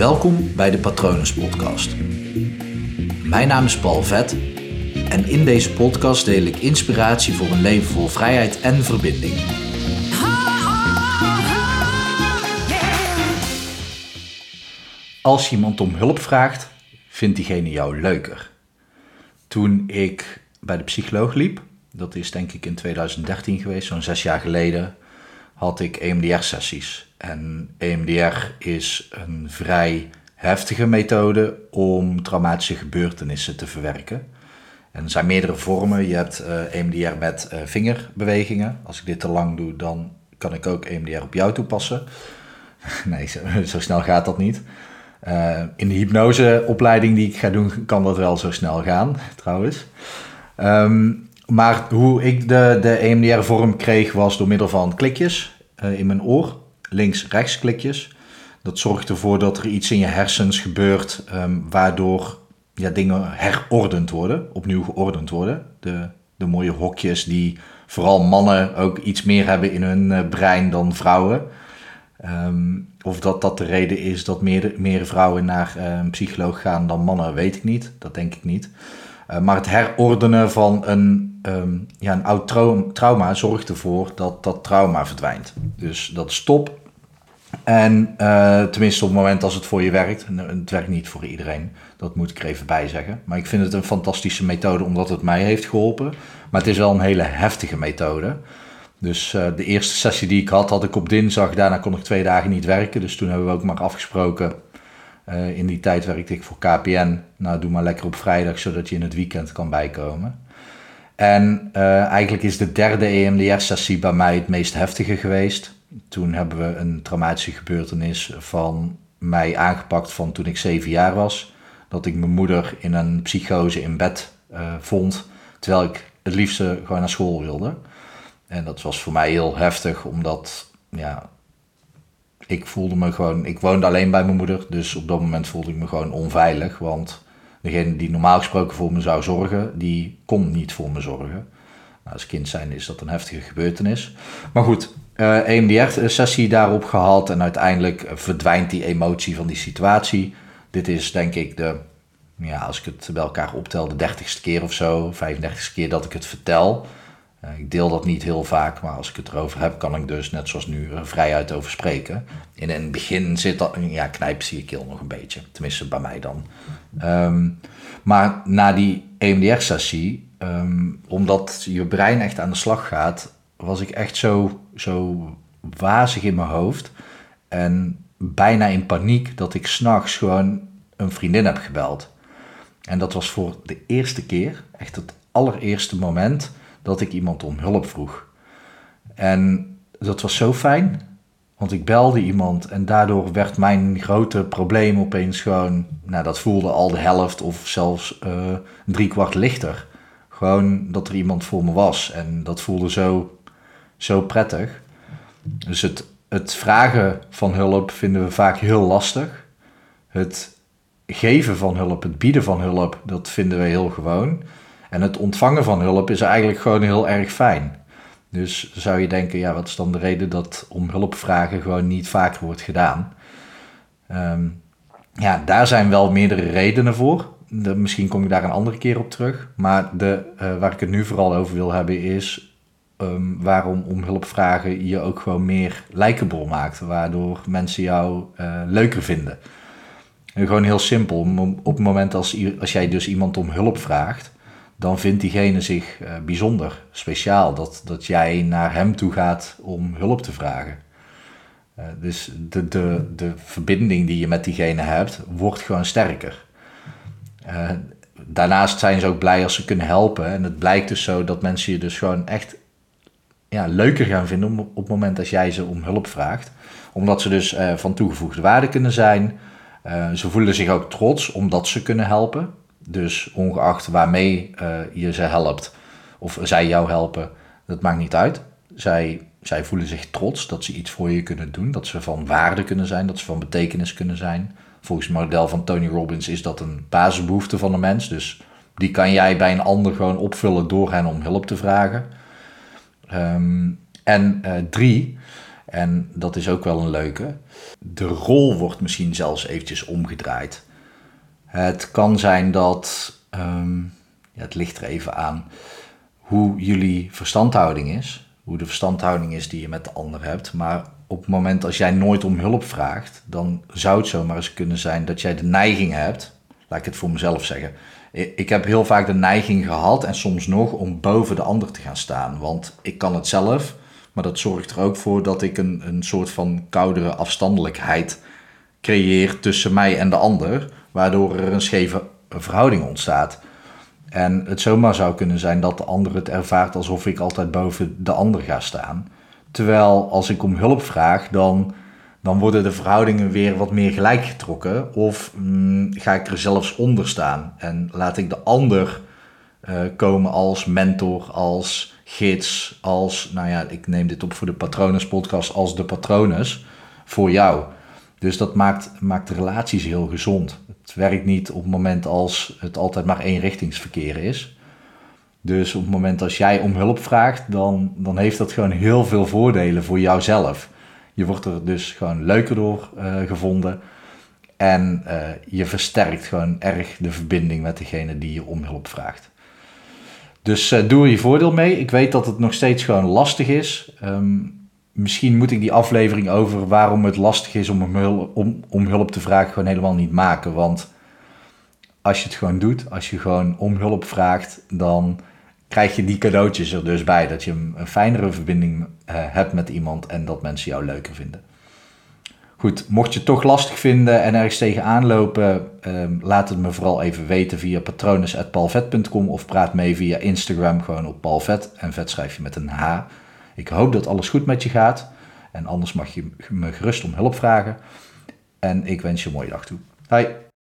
Welkom bij de Patronus Podcast. Mijn naam is Paul Vet en in deze podcast deel ik inspiratie voor een leven vol vrijheid en verbinding. Als iemand om hulp vraagt, vindt diegene jou leuker. Toen ik bij de psycholoog liep, dat is denk ik in 2013 geweest, zo'n zes jaar geleden, had ik EMDR-sessies. En EMDR is een vrij heftige methode om traumatische gebeurtenissen te verwerken. En er zijn meerdere vormen. Je hebt EMDR met uh, vingerbewegingen. Als ik dit te lang doe, dan kan ik ook EMDR op jou toepassen. nee, zo, snel gaat dat niet. Uh, in de hypnoseopleiding die ik ga doen, kan dat wel zo snel gaan, trouwens. Um, maar hoe ik de, de EMDR-vorm kreeg, was door middel van klikjes in mijn oor links-rechts klikjes. Dat zorgt ervoor dat er iets in je hersens gebeurt um, waardoor ja, dingen herordend worden, opnieuw geordend worden. De, de mooie hokjes die vooral mannen ook iets meer hebben in hun uh, brein dan vrouwen. Um, of dat dat de reden is dat meer, meer vrouwen naar uh, een psycholoog gaan dan mannen, weet ik niet. Dat denk ik niet. Uh, maar het herordenen van een, um, ja, een oud trauma zorgt ervoor dat dat trauma verdwijnt. Dus dat stop en uh, tenminste op het moment als het voor je werkt. Het werkt niet voor iedereen, dat moet ik er even bij zeggen. Maar ik vind het een fantastische methode omdat het mij heeft geholpen. Maar het is wel een hele heftige methode. Dus de eerste sessie die ik had, had ik op dinsdag. Daarna kon ik twee dagen niet werken. Dus toen hebben we ook maar afgesproken. Uh, in die tijd werkte ik voor KPN. Nou, doe maar lekker op vrijdag, zodat je in het weekend kan bijkomen. En eigenlijk is de derde EMDR-sessie bij mij het meest heftige geweest toen hebben we een traumatische gebeurtenis van mij aangepakt van toen ik zeven jaar was. Dat ik mijn moeder in een psychose in bed uh, vond, terwijl ik het liefste gewoon naar school wilde. En dat was voor mij heel heftig, omdat ja, ik voelde me gewoon, ik woonde alleen bij mijn moeder, dus op dat moment voelde ik me gewoon onveilig, want degene die normaal gesproken voor me zou zorgen, die kon niet voor me zorgen. Nou, als kind zijn is dat een heftige gebeurtenis. Maar goed, uh, eh, EMDR-sessie daarop gehad en uiteindelijk verdwijnt die emotie van die situatie. Dit is denk ik de, ja, als ik het bij elkaar optel, de dertigste keer of zo, 35ste keer dat ik het vertel. Uh, ik deel dat niet heel vaak, maar als ik het erover heb, kan ik dus, net zoals nu, er vrijuit over spreken. In het begin zit dat, ja, knijpt zie je keel nog een beetje. Tenminste, bij mij dan. Um, maar na die EMDR-sessie, um, omdat je brein echt aan de slag gaat, was ik echt zo, zo wazig in mijn hoofd. En bijna in paniek dat ik s'nachts gewoon een vriendin heb gebeld. En dat was voor de eerste keer, echt het allereerste moment, dat ik iemand om hulp vroeg. En dat was zo fijn, want ik belde iemand en daardoor werd mijn grote probleem opeens gewoon, nou dat voelde al de helft of zelfs uh, drie kwart lichter. Gewoon dat er iemand voor me was en dat voelde zo zo prettig. Dus het, het vragen van hulp vinden we vaak heel lastig. Het geven van hulp, het bieden van hulp, dat vinden we heel gewoon. En het ontvangen van hulp is eigenlijk gewoon heel erg fijn. Dus zou je denken, ja, wat is dan de reden dat om hulp vragen gewoon niet vaker wordt gedaan? Um, ja, daar zijn wel meerdere redenen voor. Misschien kom ik daar een andere keer op terug. Maar de, uh, waar ik het nu vooral over wil hebben is um, waarom om hulp vragen je ook gewoon meer likable maakt. Waardoor mensen jou uh, leuker vinden. En gewoon heel simpel. Op het moment als, als jij dus iemand om hulp vraagt, dan vindt diegene zich uh, bijzonder, speciaal. Dat, dat jij naar hem toe gaat om hulp te vragen. Uh, dus de, de, de verbinding die je met diegene hebt, wordt gewoon sterker. Uh, daarnaast zijn ze ook blij als ze kunnen helpen. En het blijkt dus zo dat mensen je dus gewoon echt ja, leuker gaan vinden op, het moment dat jij ze om hulp vraagt. Omdat ze dus van toegevoegde waarde kunnen zijn. Ze voelen zich ook trots omdat ze kunnen helpen. Dus ongeacht waarmee uh, je ze helpt of zij jou helpen, dat maakt niet uit. Zij, zij voelen zich trots dat ze iets voor je kunnen doen. Dat ze van waarde kunnen zijn, dat ze van betekenis kunnen zijn. Volgens het model van Tony Robbins is dat een basisbehoefte van een mens. Dus die kan jij bij een ander gewoon opvullen door hen om hulp te vragen. Um, en uh, drie, En dat is ook wel een leuke. De rol wordt misschien zelfs eventjes omgedraaid. Het kan zijn dat, ehm, ja, het ligt er even aan, hoe jullie verstandhouding is. Hoe de verstandhouding is die je met de ander hebt. Maar op het moment als jij nooit om hulp vraagt, dan zou het zomaar eens kunnen zijn dat jij de neiging hebt, laat ik het voor mezelf zeggen. Ik heb heel vaak de neiging gehad en soms nog om boven de ander te gaan staan. Want ik kan het zelf, maar dat zorgt er ook voor dat ik een, een soort van koudere afstandelijkheid creëer tussen mij en de ander, waardoor er een scheve verhouding ontstaat. En het zomaar zou kunnen zijn dat de ander het ervaart alsof ik altijd boven de ander ga staan. Terwijl als ik om hulp vraag, dan, dan worden de verhoudingen weer wat meer gelijk getrokken. Of mm, ga ik er zelfs onder staan en laat ik de ander uh, komen als mentor, als gids, als, nou ja, ik neem dit op voor de Patronus podcast, als de Patronus voor jou. Dus dat maakt, maakt de relaties heel gezond. Het werkt niet op het moment als het altijd maar eenrichtingsverkeer is. Dus op het moment als jij om hulp vraagt, dan, dan heeft dat gewoon heel veel voordelen voor jouzelf. Je wordt er dus gewoon leuker door uh, gevonden. En uh, je versterkt gewoon erg de verbinding met degene die je om hulp vraagt. Dus uh, doe er je voordeel mee. Ik weet dat het nog steeds gewoon lastig is. Um, misschien moet ik die aflevering over waarom het lastig is om, hulp, om, om hulp te vragen gewoon helemaal niet maken. Want als je het gewoon doet, als je gewoon om hulp vraagt, dan krijg je die cadeautjes er dus bij. Dat je een fijnere verbinding uh, hebt met iemand en dat mensen jou leuker vinden. Goed, mocht je het toch lastig vinden en ergens tegenaan lopen, um, laat het me vooral even weten via patronus.palvet.com of praat mee via Instagram gewoon op palvet en vet schrijf je met een H. Ik hoop dat alles goed met je gaat en anders mag je me gerust om hulp vragen. En ik wens je een mooie dag toe. Bye.